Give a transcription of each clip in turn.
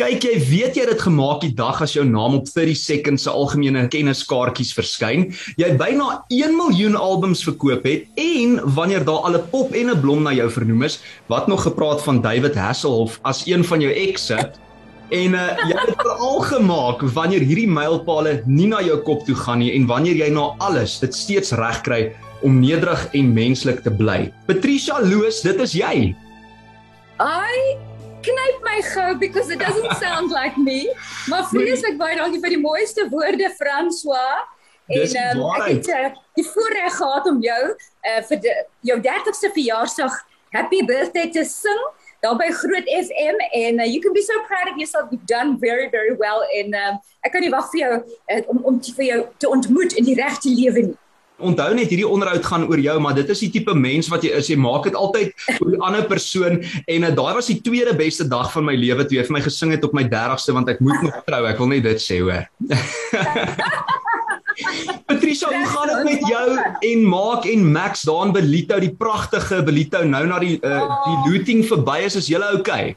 Kyk, jy weet jy het dit gemaak die dag as jou naam op 30 Seconds se algemene kenniskaartjies verskyn. Jy byna 1 miljoen albums verkoop het en wanneer daar al 'n pop en 'n blom na jou vernoem is, wat nog gepraat van David Hasselhoff as een van jou ekse en uh, jy het veral gemaak wanneer hierdie mylpale nie na jou kop toe gaan nie en wanneer jy na alles dit steeds regkry om nederig en menslik te bly. Patricia Loos, dit is jy. I knyp my gou because it doesn't sound like me. Maar vreeslik baie dankie vir die mooiste woorde François. En um, ek het uh, die voorreg gehad om jou uh, vir die, jou 30ste verjaarsdag happy birthday te sing daar by Groot FM en uh, you can be so proud of yourself you've done very very well en um, ek kan nie wag vir jou uh, om om te, vir jou te ontmoet in die regte lewe nie. Onthou net hierdie onderhoud gaan oor jou, maar dit is die tipe mens wat jy is. Jy maak dit altyd oor 'n ander persoon en uh, daai was die tweede beste dag van my lewe toe jy vir my gesing het op my 30ste want ek moet nog trou. Ek wil net dit sê hoor. Patricia, hoe gaan dit met jou en Maak en Max daar in Belito, die pragtige Belito nou na die uh, die looting verby is, is julle okay?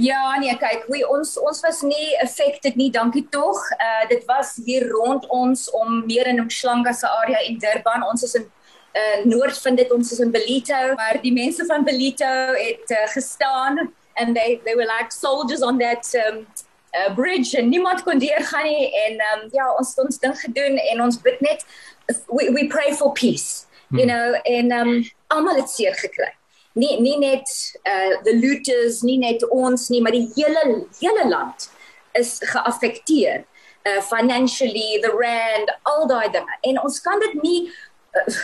Ja, nee, kyk, hoe ons ons was nie affected nie, dankie tog. Uh dit was hier rond ons om meer in Umhlanga se area in Durban. Ons is in uh noord van dit ons is in Belito, maar die mense van Belito het uh, gestaan and they they were like soldiers on that um uh, bridge en niemand kon deurgaan nie en um ja, ons het ons ding gedoen en ons bid net we we pray for peace. You know, en um almal het seer gekry nie nie net uh the looters nie net ons nie maar die hele hele land is geaffekteer uh financially the rand al daai dinge. En ons kan dit nie uh,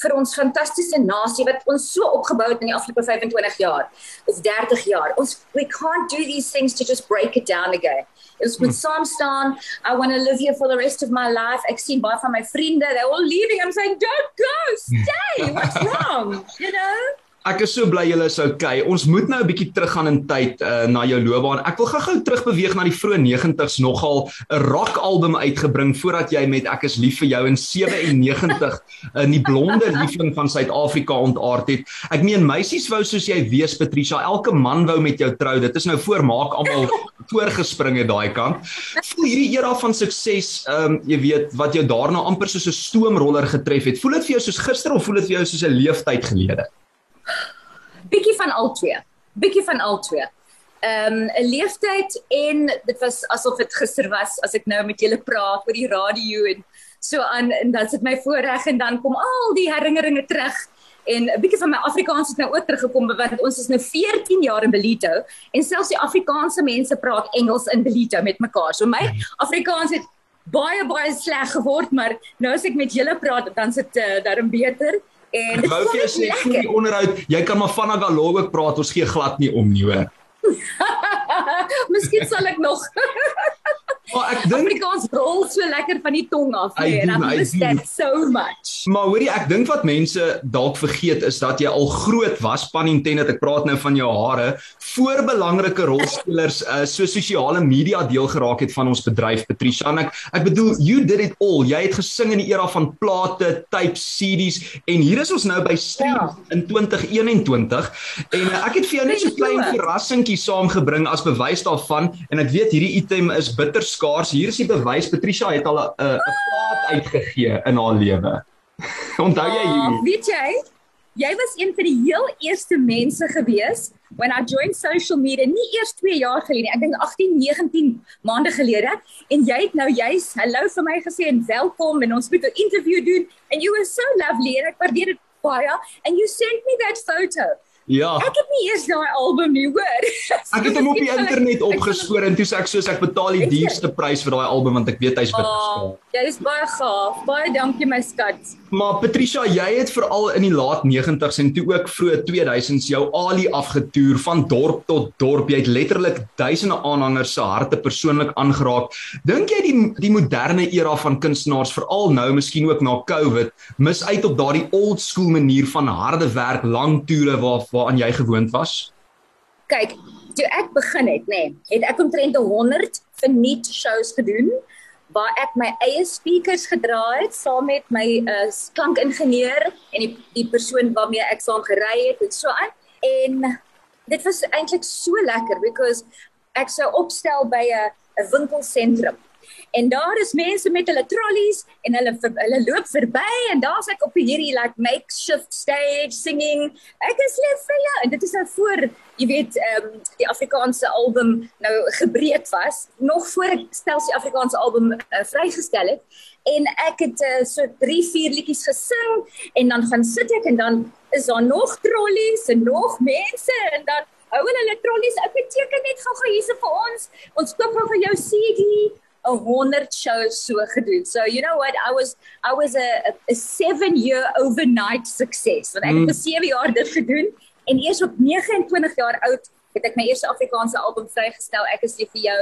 vir ons fantastiese nasie wat ons so opgebou het in die afgelope 25 jaar of 30 jaar. Ons we can't do these things to just break it down again. Ons moet saam staan i want to live here for the rest of my life. Ek sien baie van my vriende they're all leaving. I'm saying don't go stay! What's wrong? You know Ek is so bly julle is okay. Ons moet nou 'n bietjie teruggaan in tyd uh, na jou loopbaan. Ek wil gou-gou terugbeweeg na die vroeë 90's nogal 'n rock album uitgebring voordat jy met Ek is lief vir jou in 97 in die blonde liefling van Suid-Afrika ontaard het. Ek meen meisies wou soos jy wees Patricia, elke man wou met jou trou. Dit is nou voormaak almal voorgespring het daai kant. Voel hierdie era van sukses, ehm um, jy weet, wat jou daarna amper soos 'n stoomroller getref het. Voel dit vir jou soos gister of voel dit vir jou soos 'n leeftyd gelede? Bietjie van al twee. Bietjie van al twee. Ehm um, 'n leeftyd en dit was asof dit gister was as ek nou met julle praat oor die radio en so aan en dan sit my voorreg en dan kom al die herinneringe terug en 'n bietjie van my Afrikaans het nou ook teruggekom want ons is nou 14 jaar in Belito en selfs die Afrikaanse mense praat Engels in Belito met mekaar. So my Afrikaans het baie baie sleg geword, maar nou as ek met julle praat dan sit uh, daarom beter. En ek wou vir jou sê vir die onderhoud, jy kan maar van Agalo ook praat, ons gee glad nie om nie hoor. Miskien sal ek nog. Maar ek dink Afrikaans rol so lekker van die tong af, nee, en I miss that so much. Maar hoorie, ek dink wat mense dalk vergeet is dat jy al groot was, pan intended, ek praat nou van jou hare, voor belangrike rolspelers uh, so sosiale media deel geraak het van ons bedryf, Patricia. En ek ek bedoel, you did it all. Jy het gesing in die era van plate, tape, CD's en hier is ons nou by stream ja. in 2021 en uh, ek het vir jou net so 'n klein verrassingkie saamgebring as bewys daarvan en ek weet hierdie item is bitter skaars. Hier is die bewys. Patricia het al 'n 'n plaat uitgegee in haar lewe. Onthou jy hierdie? Uh, weet jy? Jy was een van die heel eerste mense gewees when I joined social media nie eers 2 jaar gelede ek dink 18 19 maande gelede en jy het nou juis hallo vir my gesê en welkom en ons moet 'n interview doen and you were so lovely and ek waardeer dit baie and you sent me that photo Ja. Ek het nie eers daai album nie, hoor. Ek het hom op die internet opgespoor en toe sê ek soos ek betaal die duurste prys vir daai album want ek weet hy's bitter skaap. Oh, jy is baie gaaf. Baie dankie my skat. Maar Patricia, jy het veral in die laat 90s en toe ook vroeë 2000s jou Ali afgetoer van dorp tot dorp. Jy het letterlik duisende aanhangers se harte persoonlik aangeraak. Dink jy die die moderne era van kunstenaars veral nou miskien ook na COVID mis uit op daardie old school manier van harde werk, lang toere waar waaraan jy gewoond was? Kyk, toe ek begin het, nê, nee, het ek omtrent 100 verniet shows gedoen waar ek my eie speakers gedra het saam met my uh, klankingenieur en die die persoon waarmee ek saam gery het en so aan. En dit was eintlik so lekker because ek sou opstel by 'n 'n winkelsentrum. En daar is mense met hulle trollies en hulle hulle loop verby en daar's ek op hierdie like makeshift stage singing. Ek is lief vir jou. En dit is nou voor, jy weet, ehm um, die Afrikaanse album nou gebreek was, nog voor ek stel die Afrikaanse album uh, vrygestel het en ek het uh, so 3 4 liedjies gesing en dan gaan sit ek en dan is daar nog trollies en nog mense en dan hou hulle trollies ek beteken net gou-gou hierse vir ons ons koop gou vir jou CD 'n 100 shows so gedoen. So you know what I was I was a a 7 year overnight success. Want ek mm. het vir 7 jaar dit gedoen en eers op 29 jaar oud het ek my eerste Afrikaanse album vrygestel. Ek is lief vir jou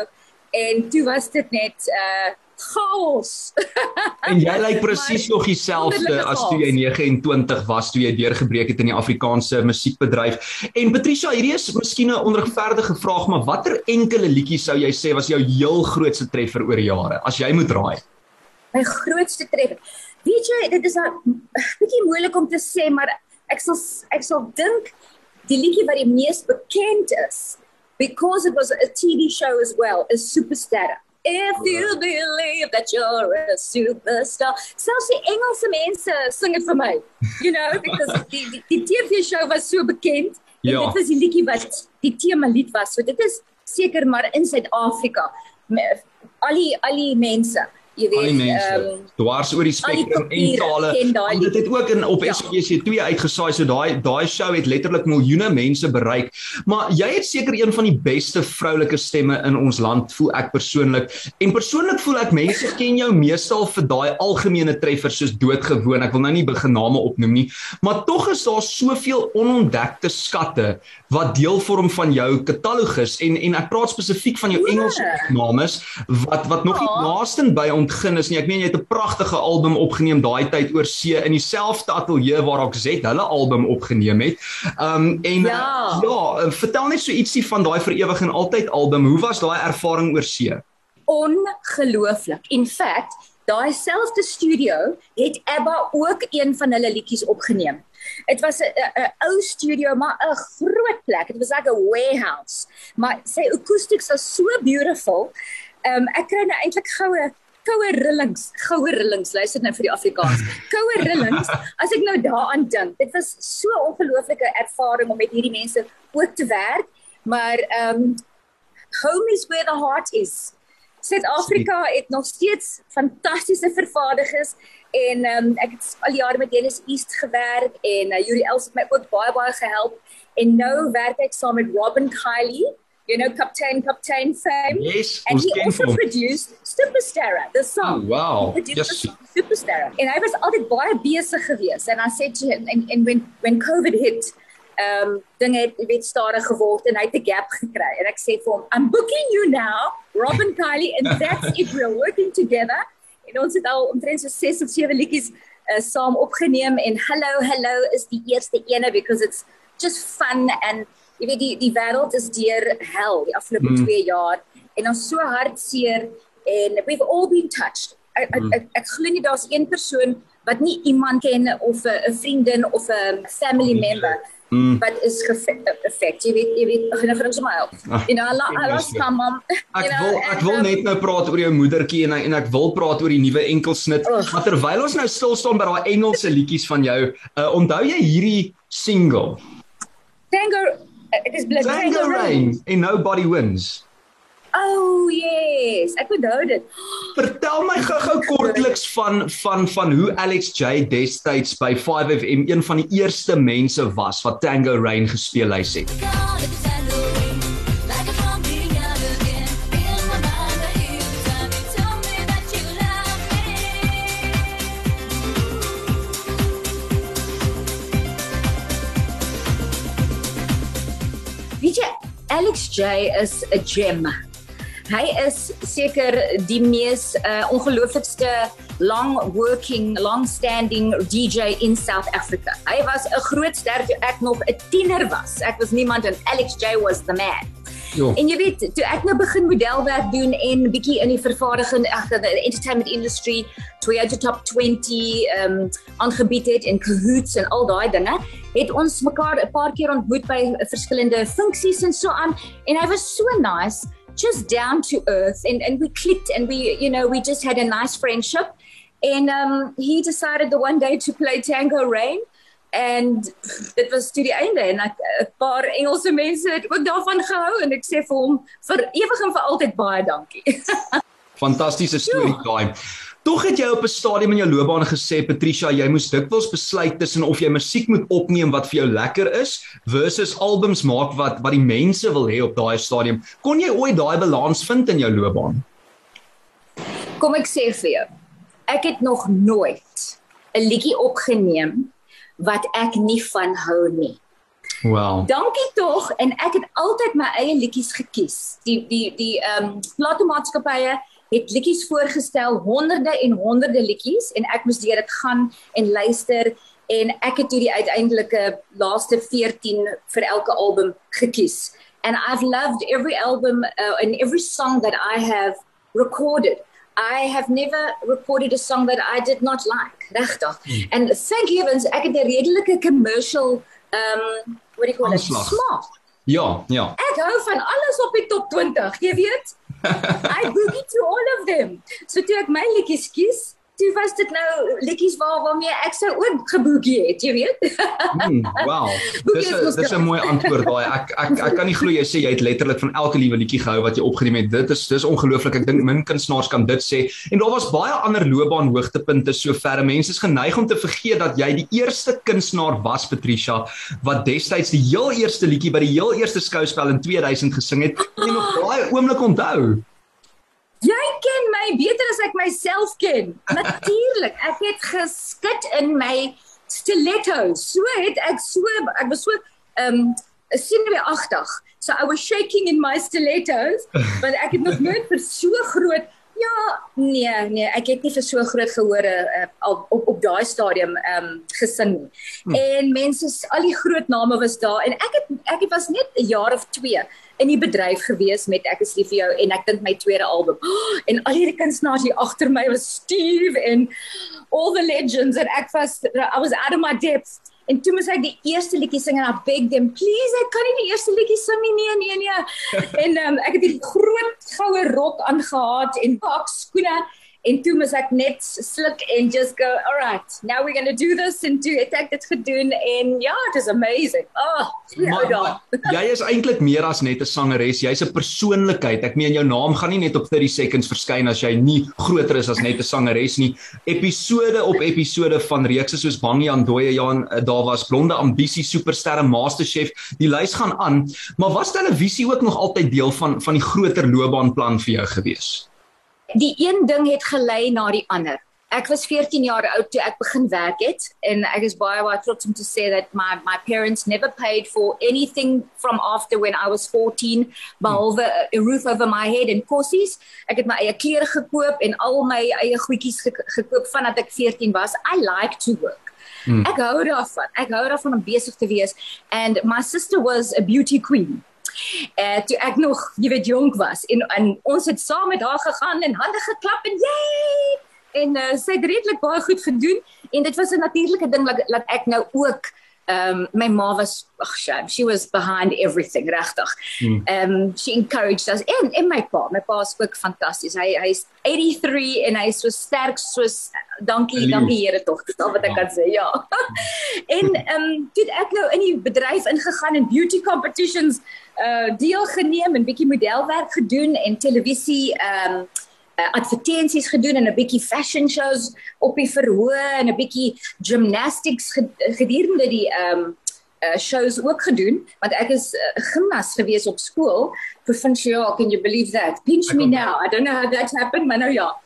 en toe was dit net uh chaos. en jy lyk presies nog dieselfde as toe jy 29 was toe jy deurgebreek het in die Afrikaanse musiekbedryf. En Patricia, hierdie is miskien 'n onregverdige vraag, maar watter enkele liedjie sou jy sê was jou heel grootste treffer oor jare as jy moet raai? My grootste treffer. Weet jy, dit is 'n bietjie moeilik om te sê, maar ek sal ek sal dink die liedjie wat die mees bekend is because it was a TV show as well, is Superstar. If you believe that you're a superstar. Selfs die Engelse mense sing dit vir my. You know, because die die, die TV show was so bekend. Ja. Dit was die liedjie wat die tema lied was. So dit is seker maar in Suid-Afrika. Al die al die mense jy weet ehm um, dwars oor die spektrum en tale. en dit het ook in op ja. SBC2 uitgesaai so daai daai show het letterlik miljoene mense bereik. Maar jy het seker een van die beste vroulike stemme in ons land voel ek persoonlik. En persoonlik voel ek mense ken jou meestal vir daai algemene treffers soos doodgewoon. Ek wil nou nie begin name opnoem nie. Maar tog is daar soveel onontdekte skatte wat deel vorm van jou katalogus. En en ek praat spesifiek van jou Engelse names wat wat nog nie ja. naaste by ontgin is nie. Ek meen jy het 'n pragtige album opgeneem daai tyd oor see in dieselfde ateljee waar ook Zet hulle album opgeneem het. Um en ja, ja vertel net so ietsie van daai vir ewig en altyd album. Hoe was daai ervaring oor see? Ongelooflik. In fact, daai selfde studio het ABBA ook een van hulle liedjies opgeneem. Dit was 'n ou studio maar 'n groot plek. Dit was like a warehouse. Maar sy acoustics was so beautiful. Ehm um, ek kry nou eintlik goue koue rillings, goue rillings. Luister nou vir die Afrikaans. Koue rillings. As ek nou daaraan dink, dit was so ongelooflike ervaring om met hierdie mense ook te werk, maar ehm um, home is where the heart is. Suid-Afrika het nog steeds fantastiese vervaardigers en ehm um, ek het al jare met Dennis East gewerk en uh, Yuri Els het my ook baie baie gehelp en nou werk ek saam met Robin Kylie you know, Captain Captain fame. Yes, and he also from. produced Superstar, the song. Oh, wow. He yes. the song, Superstar. And I was altyd baie besig geweest and I said to him and, and when when COVID hit, um dinge het weet stadig geword en hy het 'n gap gekry en ek sê vir hom, I'm booking you now, Robin Kylie and that's it we're working together. En ons het al omtrent so 6 of 7 liedjies uh, saam opgeneem en Hello Hello is die eerste ene because it's just fun and jy weet die die wêreld is deur hel die afgelope 2 mm. jaar en ons so hartseer en we've all been touched. Ek ek, ek, ek glo nie daar's een persoon wat nie iemand ken of 'n vriendin of 'n family member mm. wat is geaffect. Jy weet jy weet gaan vir sommer help. You know, I lost my mom. Ek wil ek wil net nou praat oor jou moedertjie en en ek wil praat oor die nuwe enkelsnit. Maar terwyl ons nou stil staan by daai Engelse liedjies van jou, uh, onthou jy hierdie single? Tango It is blood. Tango Rain and Nobody Wins. Oh yes, ek onthou dit. Vertel my gou-gou kortliks van van van hoe Alex J destyds by 5FM een van die eerste mense was wat Tango Rain gespeel het. Alex J is 'n gem. Hy is seker die mees uh, ongelooflikste long working, long standing DJ in South Africa. Hy was 'n groot ster toe ek nog 'n tiener was. Ek was niemand en Alex J was the man. Jo. En jy weet, toe ek nou begin modelwerk doen en bietjie in die vervaardiging, ag, die entertainment industry, Toyota Top 20 ehm um, aangebied het en Kahoots en al daai dinge, het ons mekaar 'n paar keer ontmoet by verskillende funksies en so aan. En hy was so nice just down to earth. And and we clicked and we you know we just had a nice friendship. And um he decided the one day to play Tango Rain and dit was toe die einde. En 'n paar Engelse mense het ook daarvan gehou. En ek sê vir hom vir ewig en vir altyd baie dankie. Fantastiese storie daai. Tog het jy op 'n stadium in jou loopbaan gesê Patricia, jy moes dikwels besluit tussen of jy musiek moet opneem wat vir jou lekker is versus albums maak wat wat die mense wil hê op daai stadium. Kon jy ooit daai balans vind in jou loopbaan? Kom ek sê vir jou. Ek het nog nooit 'n liedjie opgeneem wat ek nie van hou nie. Wow. Dankie tog en ek het altyd my eie liedjies gekies. Die die die ehm um, platenmaatskappye het liedjies voorgestel, honderde en honderde liedjies en ek moes deur dit gaan en luister en ek het toe die uiteindelike laaste 14 vir elke album gekies. And I've loved every album uh, and every song that I have recorded. I have never recorded a song that I did not like. Regtig. Hmm. And thank heavens ek het 'n redelike commercial um what do you call it? Smaak. Ja, ja. Ek hou van alles op die top 20, jy weet. I boogie to all of them. So toe ek my liedjies kies, toe was dit nou liedjies waar waarmee ek sou ook geboekie het, jy weet. mm, wow. Dis is dis 'n mooi antwoord daai. Ek ek ek kan nie glo jy sê jy het letterlik van elke liewe liedjie gehou wat jy opgeneem het. Dit is dis ongelooflik. Ek dink min kunstenaars kan dit sê. En daar was baie ander loopbaan hoogtepunte sover. Mense is geneig om te vergeet dat jy die eerste kunstenaar was, Patricia, wat destyds die heel eerste liedjie by die heel eerste skouspel in 2000 gesing het. Jy nog baie oomblik onthou. Jy ken my beter as ek myself ken. Natuurlik, ek het geskit in my stilettos. So het ek so ek was so ehm um, sineweagtig. So I was shaking in my stilettos, but ek het nog nooit vir so groot Ja, nee, nee, ek het nie vir so groot gehore uh, op op, op daai stadium ehm um, gesing nie. Hmm. En mense, al die groot name was daar en ek het ek het was net 'n jaar of 2 in die bedryf gewees met ek is lief vir jou en ek dink my tweede album. Oh, en al hierdie kunstenaars hier agter my was Steve en all the legends and ek was I was out of my depth. En toe moes ek die eerste liedjie sing en I beg them, please, ek kan nie die eerste liedjie sing nie. Nee, nee, nee. en um, ek het die groot goue rok aangetree en pak skoene En toe moet ek net sluk en just go, all right, now we're going to do this and do it. Ek het dit gedoen en ja, it is amazing. Oh, maar, maar, jy is eintlik meer as net 'n sangeres, jy's 'n persoonlikheid. Ek meen jou naam gaan nie net op 30 seconds verskyn as jy nie groter is as net 'n sangeres nie. Episode op episode van reekse soos Bang Jan Dooie Jan, eh, daar was Blonde Ambisie Supersterre Masterchef. Die lys gaan aan, maar was televisie ook nog altyd deel van van die groter loopbaanplan vir jou gewees? Die een ding het gelei na die ander. Ek was 14 jaar oud toe ek begin werk het en ek is baie baie trots om te sê dat my my parents never paid for anything from after when I was 14 behalwe a roof over my head en kossies. Ek het my eie klere gekoop en al my eie goedjies gekoop vandat ek 14 was. I like to work. Hmm. Ek hou daarvan. Ek hou daarvan om besig te wees and my sister was a beauty queen. Eh uh, toe ek nog, jy weet, jonk was en, en ons het saam met haar gegaan en hande geklap en jy en uh, sy het redelik baie goed gedoen en dit was 'n natuurlike ding dat dat ek nou ook um my ma was ag shame she was behind everything regtig. Hmm. Um she encouraged us en en my pa, my pa is ook fantasties. Hy hy's 83 en hy's so sterk soos dankie dankie Here tog. Dis al wat ek kan sê. Ja. en um toe ek nou in die bedryf ingegaan en beauty competitions uh deelgeneem en bietjie modelwerk gedoen en televisie um advertensies gedoen en 'n bietjie fashion shows op die verhoog en 'n bietjie gymnastics gedurende die ehm um, uh, shows ook gedoen. Want ek is uh, gimnas gewees op skool. Provincial can you believe that? Pinch me now. i don't know how that happened maar nou ja.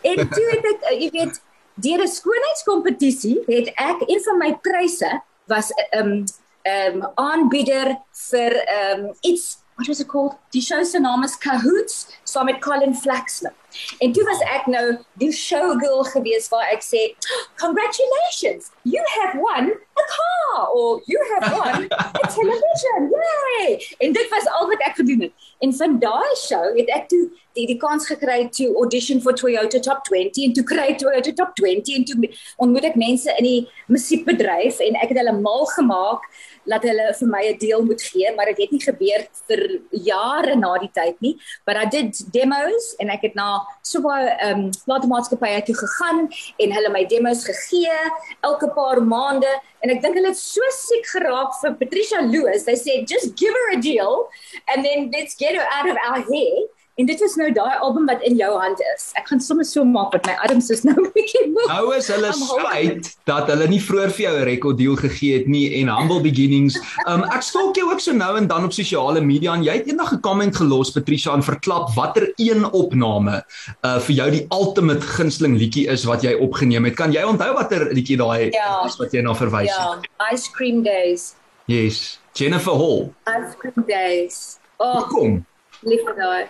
En toe het ek uh, jy weet deur 'n skoonheidskompetisie het ek een van my pryse was 'n um, ehm, ehm um, aanbieder vir ehm um, iets what was it called? Die show se naam is Cahoots saam met Colin Flaxman. En toe was ek nou die showgirl gewees waar ek sê, "Congratulations, you have won a car or you have won a television." Yay! En dit was al wat ek gedoen het. En van daai show het ek toe die die kans gekry toe audition vir Toyota Top 20 en toe kry Toyota Top 20 en toe ontmoet ek mense in die musiekbedryf en ek het hulle mal gemaak dat hulle vir my 'n deel moet gee, maar dit het nie gebeur vir jare na die tyd nie, but I did demos en ek het na so baie ehm um, platenmaatskappye toe gegaan en hulle my demos gegee elke paar maande en ek dink hulle het so siek geraak vir Patricia Loos. They said just give her a deal and then let's get her out of our hair. En dit is nou daai album wat in jou hand is. Ek gaan sommer so maak met my arms is nou bietjie moeg. Nou is hulle spyt dat hulle nie vroeër vir jou 'n rekord deal gegee het nie en Humble Beginnings. Um ek stalk jou ook so nou en dan op sosiale media en jy het eendag 'n comment gelos Patricia en verklap watter een opname uh vir jou die ultimate gunsteling liedjie is wat jy opgeneem het. Kan jy onthou watter liedjie daai ja, is wat jy na verwys het? Ja, Ice Cream Days. Yes, Jennifer Hall. Ice Cream Days. Oh, kom. Lief vir daai.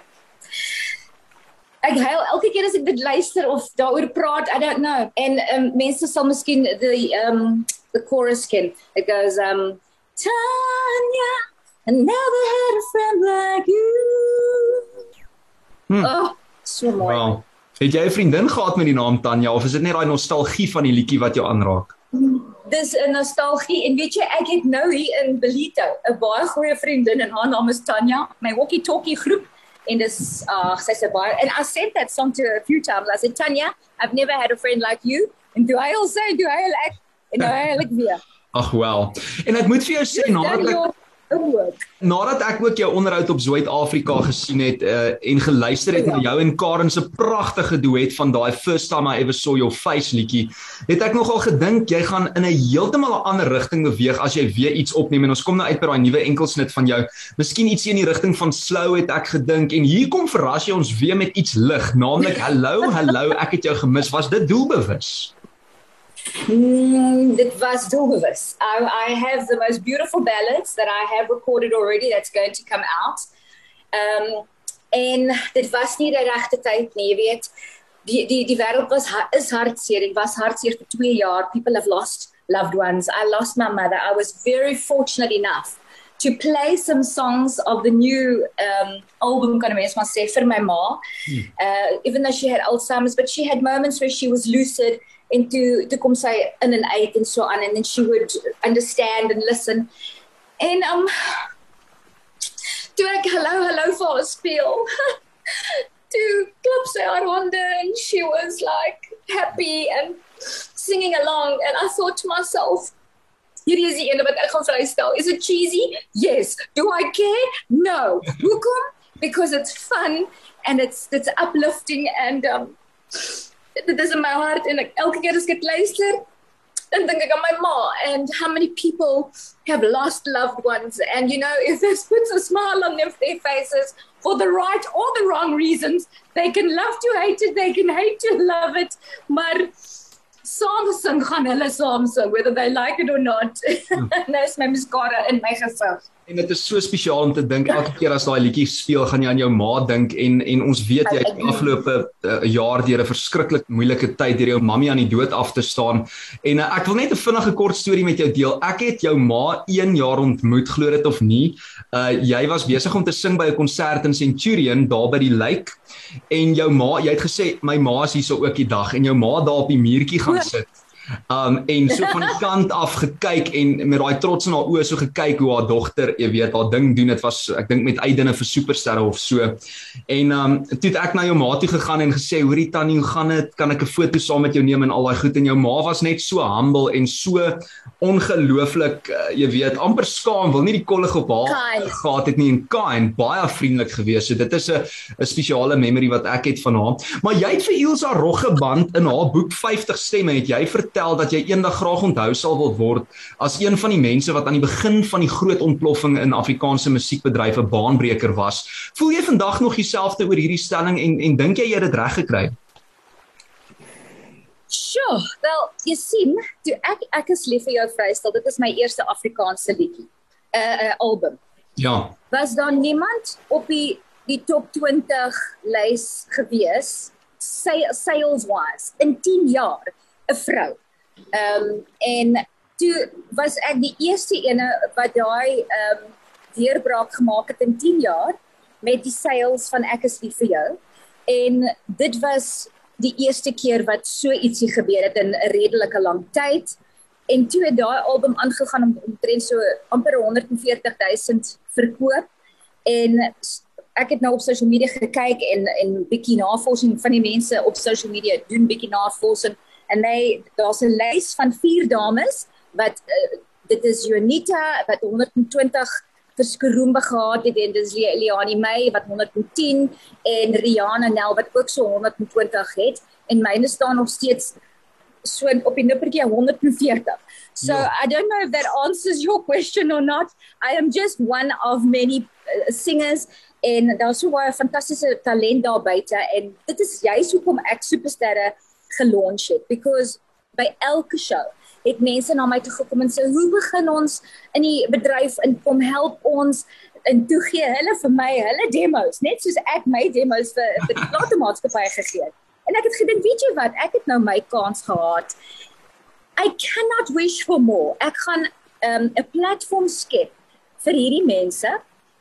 Ek huil elke keer as ek dit luister of daaroor praat. I don't know. En um, mense sal miskien die um the chorus ken. It goes um Tanya, I never had a friend like you. Hmm. Oh, so mooi. Wow. Het jy 'n vriendin gehad met die naam Tanya of is dit net daai nostalgie van die liedjie wat jou aanraak? Dis 'n nostalgie en weet jy ek het nou hier in Belito 'n baie goeie vriendin en haar naam is Tanya. My walkie-talkie groep en this uh sê and I sent that song to her a few times. I said Tanya, I've never had a friend like you. En do I also do I like en nou eigenlijk weer. Ag wel. En ek moet vir jou sê nadat ek ook. Nadat ek ook jou onderhoud op Suid-Afrika gesien het uh, en geluister het ja. na jou en Karen se pragtige duet van daai First Time I Ever Saw Your Face liedjie, het ek nogal gedink jy gaan in 'n heeltemal 'n ander rigting beweeg as jy weer iets opneem en ons kom nou uit by daai nuwe enkelsnit van jou. Miskien ietsie in die rigting van slow het ek gedink en hier kom verras jy ons weer met iets lig, naamlik Hallo, hallo, ek het jou gemis. Was dit doelbewus? Mm, dit was doelbewus. I, I have the most beautiful ballads that I have recorded already that's going to come out. Um en dit was nie die regte tyd nie, jy weet. Die die die wêreld was is hartseer. Dit was hartseer vir 2 jaar. People have lost loved ones. I lost my mother. I was very fortunate enough to play some songs of the new um album kan mens maar sê vir my ma. Hmm. Uh even though she had Alzheimer's, but she had moments where she was lucid en toe toe kom sy in en uit en so aan and then she would understand and listen. En um toe ek hallo hallo vir haar speel toe klop sy haar hande and she was like happy and singing along. And I thought to myself hierdie is die ene wat ek gaan vrystel. Is it cheesy? Yes. Do I care? No. Hoekom? Because it's fun and it's it's uplifting and um dit is in my hart en ek elke keer as ek luister dan dink ek aan my ma and how many people have lost loved ones. And you know if this puts a smile on their, their faces for the right or the wrong reasons they can love to hate it they can hate to love it maar soms dan gaan hulle soms whether they like it or not. Hmm. Nou is my muskara in my gesig En dit is so spesiaal om te dink elke keer as daai liedjie speel, gaan jy aan jou ma dink en en ons weet jy het die afgelope uh, jaar deur 'n verskriklik moeilike tyd deur jou mammie aan die dood af te staan. En uh, ek wil net 'n vinnige kort storie met jou deel. Ek het jou ma 1 jaar ontmoet, glo dit of nie. Uh jy was besig om te sing by 'n konsert in Centurion daar by die lake en jou ma, jy het gesê my ma is hierso ook die dag en jou ma daar op die muurtjie gaan sit. Um en so van die kant af gekyk en met daai trots in haar oë so gekyk hoe haar dogter, jy weet, haar ding doen. Dit was ek dink met uitdinne vir supersterre of so. En um toe het ek na jou ma toe gegaan en gesê, "Hoorie Tannie, hoe gaan dit? Kan ek 'n foto saam met jou neem en al daai goed?" En jou ma was net so humble en so ongelooflik, uh, jy weet, amper skaam, wil nie die kollig op haar gehad het nie en kind, baie vriendelik gewees. So dit is 'n 'n spesiale memory wat ek het van haar. Maar jy het vir Ilse Roggeband in haar boek 50 stemme het jy vir vertel dat jy eendag graag onthou sal wil word as een van die mense wat aan die begin van die groot ontploffing in Afrikaanse musiekbedryf 'n baanbreker was. Voel jy vandag nog dieselfde oor hierdie stelling en en dink jy jy het dit reg gekry? Sjoe, wel, jy sien, toe ek ek is lief vir jou vrystel. Dit is my eerste Afrikaanse liedjie. 'n uh, 'n album. Ja. Was daar niemand op die die top 20 lys gewees? Sales wise in 10 jaar 'n vrou. Ehm um, en toe was ek die eerste ene wat daai ehm um, deurbraak gemaak het in 10 jaar met die sales van ek is lief vir jou. En dit was die eerste keer wat so ietsie gebeur het in 'n redelike lang tyd. En toe het daai album aangegaan om omtrent so amper 140 000 verkoop en ek het nou op social media gekyk en en bietjie navorsing van die mense op social media doen bietjie navorsing en hy daar's 'n lys van vier dames wat uh, dit is Jonita wat 120 vir Skroombe gehad het en dis Eliani May wat 110 en Rihanna Nel wat ook so 120 het en myne staan nog steeds so op die nippertjie 140. So yeah. I don't know if that answers your question or not. I am just one of many uh, singers en daar's so baie fantastiese talent daar buite en dit is juist hoekom ek supersterre gelunch het because by elke show het mense na my toe gekom en sê hoe begin ons in die bedryf in kom help ons en toe gee hulle vir my hulle demos net soos ek my demos vir vir die platemaatskappy gegee het En ek het gedink, weet jy wat, ek het nou my kans gehad. I cannot wish for more. Ek gaan ehm, 'n um, platform skep vir hierdie mense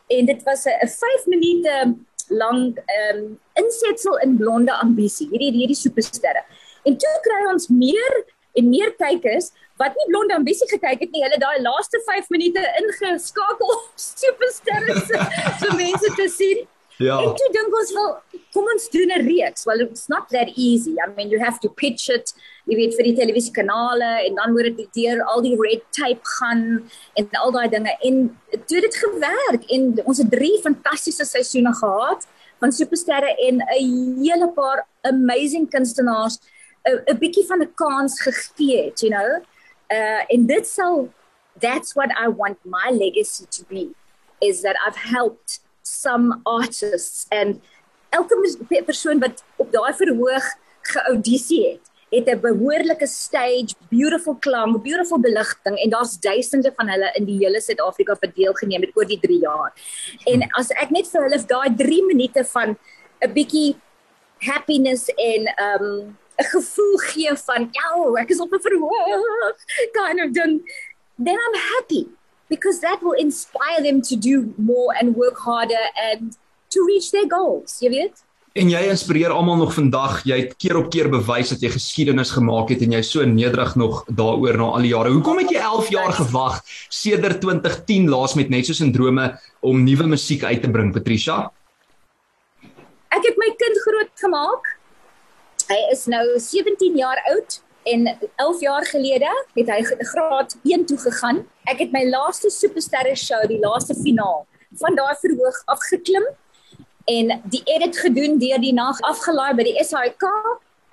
en dit was 'n 5 minute ehm um, insetsel in blonde ambisie. Hierdie hierdie supersterre. En toe kry ons meer en meer kykers wat nie blonde ambisie gekyk het nie. Hulle daai laaste 5 minute ingeskakel supersterre so mense te sien. Ja. En toe dink ons wel, kom ons doen 'n reeks. Well, it's not that easy. I mean, you have to pitch it, jy weet vir die televisiekanale en dan moet dit deur al die red tape gaan en al daai dinge. En toe dit gewerk en ons het drie fantastiese seisoene gehad van supersterre en 'n hele paar amazing kunstenaars 'n bietjie van 'n kans gegee het, you know. Uh en dit sal that's what I want my legacy to be is that I've helped some artists and elke persoon wat op daai verhoog geaudisie het het 'n behoorlike stage, beautiful klank, beautiful beligting en daar's duisende van hulle in die hele Suid-Afrika verdeel geneem het oor die 3 jaar. En as ek net vir hulle daai 3 minute van 'n bietjie happiness en um 'n gevoel gee van, "Ja, ek is op 'n verhoog," kind of ding, then I'm happy because that will inspire them to do more and work harder and to reach their goals, jy weet? En jy inspireer almal nog vandag. Jy het keer op keer bewys dat jy geskiedenis gemaak het en jy so nederig nog daaroor na al die jare. Hoekom het jy 11 jaar gewag sedert 2010 laas met net so sindrome om nuwe musiek uit te bring, Patricia? Ek het my kind groot gemaak. Hy is nou 17 jaar oud en 11 jaar gelede het hy graad 1 toe gegaan. Ek het my laaste supersterre show, die laaste finaal van daai verhoog afgeklim en die edit gedoen deur die nag afgelaai by die SAIK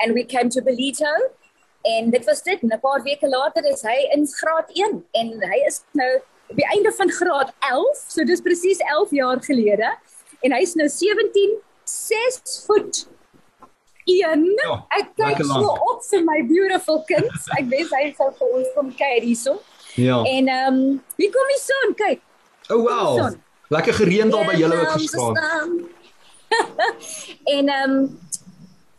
and we came to Belito en dit was dit 'n paar weke later is hy in graad 1 en hy is nou op die einde van graad 11 so dis presies 11 jaar gelede en hy's nou 17 6 voet een. Ja, ek kyk so op vir my beautiful kind. Ek weet hy sal vir ons kom kyk hierso. Ja. En ehm um, wie kom die son kyk? Oh wow. Lekker gereën daar by julle ook gestaan. en ehm um,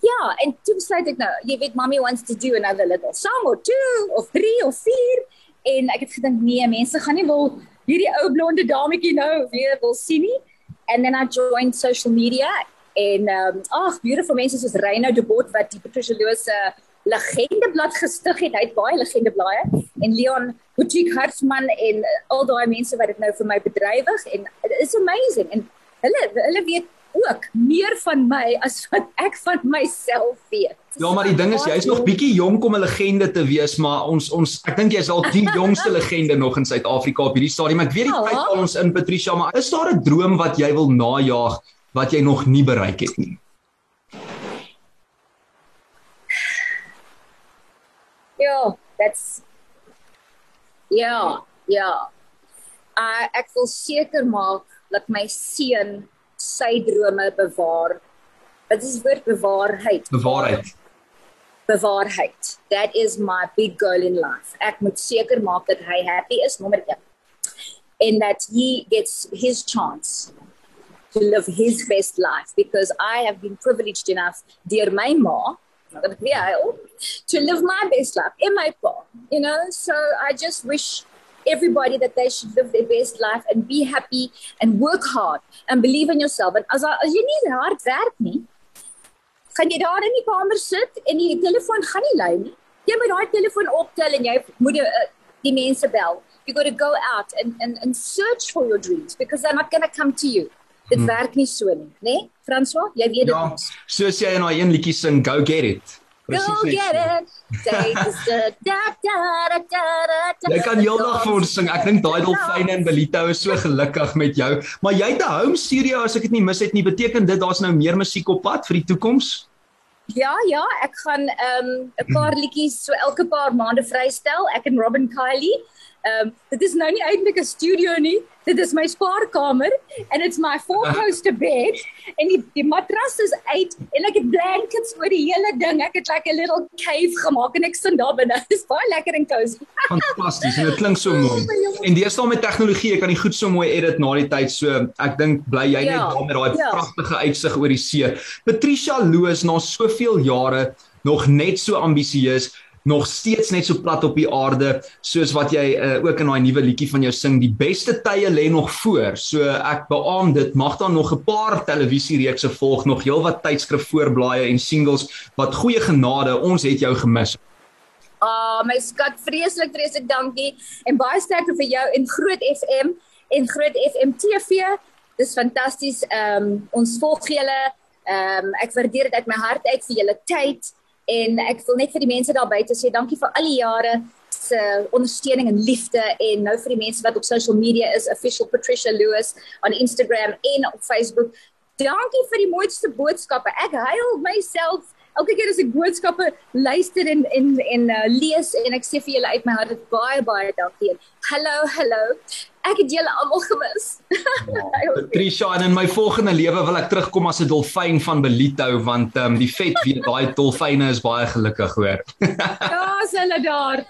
ja, en toe sê ek nou, jy weet mommy wants to do another little song or two of three of four en ek het gedink nee, mense gaan nie wil hierdie ou blonde dametjie nou weer wil sien nie. And then I joined social media en ehm um, ag beautiful mense soos Reyno de Bot wat die Patricia Loos se legendeblad gestig het. Hy het baie legendeblaaie en Leon Boutique Hartman en al daai mense wat dit nou vir my bedrywig en it is amazing en hulle hulle weet ook meer van my as wat ek van myself weet. Ja, maar die ding is jy's nog bietjie jonk om 'n legende te wees, maar ons ons ek dink jy's al die jongste legende nog in Suid-Afrika op hierdie stadium. Ek weet die tyd val ons in Patricia, maar is daar 'n droom wat jy wil najag wat jy nog nie bereik het nie? Ja, that's Ja, ja. Uh, ek wil seker maak dat my seun sy drome bewaar. Dit is woord bewaarheid. Bewaarheid. Bewaarheid. That is my big goal in life. Ek moet seker maak dat hy happy is nommer 1. And that he gets his chance to live his best life because I have been privileged enough, dear my ma, to live my best life in my pa, you know. So I just wish everybody that they should live their best life and be happy and work hard and believe in yourself. And as as jy nie hard werk nie, gaan jy daar in die kamer sit en die telefoon gaan nie lui nie. Jy moet daai telefoon optel en jy moet uh, die mense bel. You got to go out and and and search for your dreams because they're not going to come to you. Dit hmm. werk nie so nie, né? Nee? François, jy weet dit. Ja, soos jy in daai een liedjie sing Go Get It. Go get it. Jy kan heeldag vir ons sing. Ek dink daai dolfyne in Belito is so gelukkig met jou. Maar jy het 'n home studio as ek dit nie mis het nie. Beteken dit daar's nou meer musiek op pad vir die toekoms? Ja, ja, ek gaan ehm um, 'n paar liedjies so elke paar maande vrystel. Ek en Robin Kylie. Ehm um, dit is nou nie eintlik 'n studio nie. Dit is my spaarkamer and it's my four poster bed en die die matras is uit en ek het blankets oor die hele ding. Ek het like 'n little cave gemaak en ek sit daar binne. Dit is baie lekker en cozy. Fantasties en dit klink so mooi. En deesdae met tegnologie, ek kan die goed so mooi edit na die tyd. So ek dink bly jy net ja, daar met daai ja. pragtige uitsig oor die see. Patricia Loos na soveel jare nog net so ambisieus nog steeds net so plat op die aarde soos wat jy uh, ook in daai nuwe liedjie van jou sing die beste tye lê nog voor. So ek beamoen dit mag daar nog 'n paar televisiereekse volg nog heelwat tydskrif voorblaaie en singles wat goeie genade ons het jou gemis. Ah oh, my skat vreeslik vreeslik dankie en baie sterkte vir jou en Groot FM en Groot FM TV dis fantasties. Um, ons volg julle. Um, ek waardeer dit uit my hart uit vir julle tyd en ek wil net vir die mense daar buite sê dankie vir al die jare se ondersteuning en liefde en nou vir die mense wat op social media is official Patricia Lewis op Instagram en op Facebook. Dankie vir die mooiste boodskappe. Ek huil myself elke keer as ek boodskappe luister en en en uh, lees en ek sê vir julle uit my hart baie baie dankie. Hallo hallo ek het julle almal gemis. Ja, Patricia en in my volgende lewe wil ek terugkom as 'n dolfyn van Belito want ehm um, die vet weet daai dolfyne is baie gelukkig hoor. ja, is hulle daar.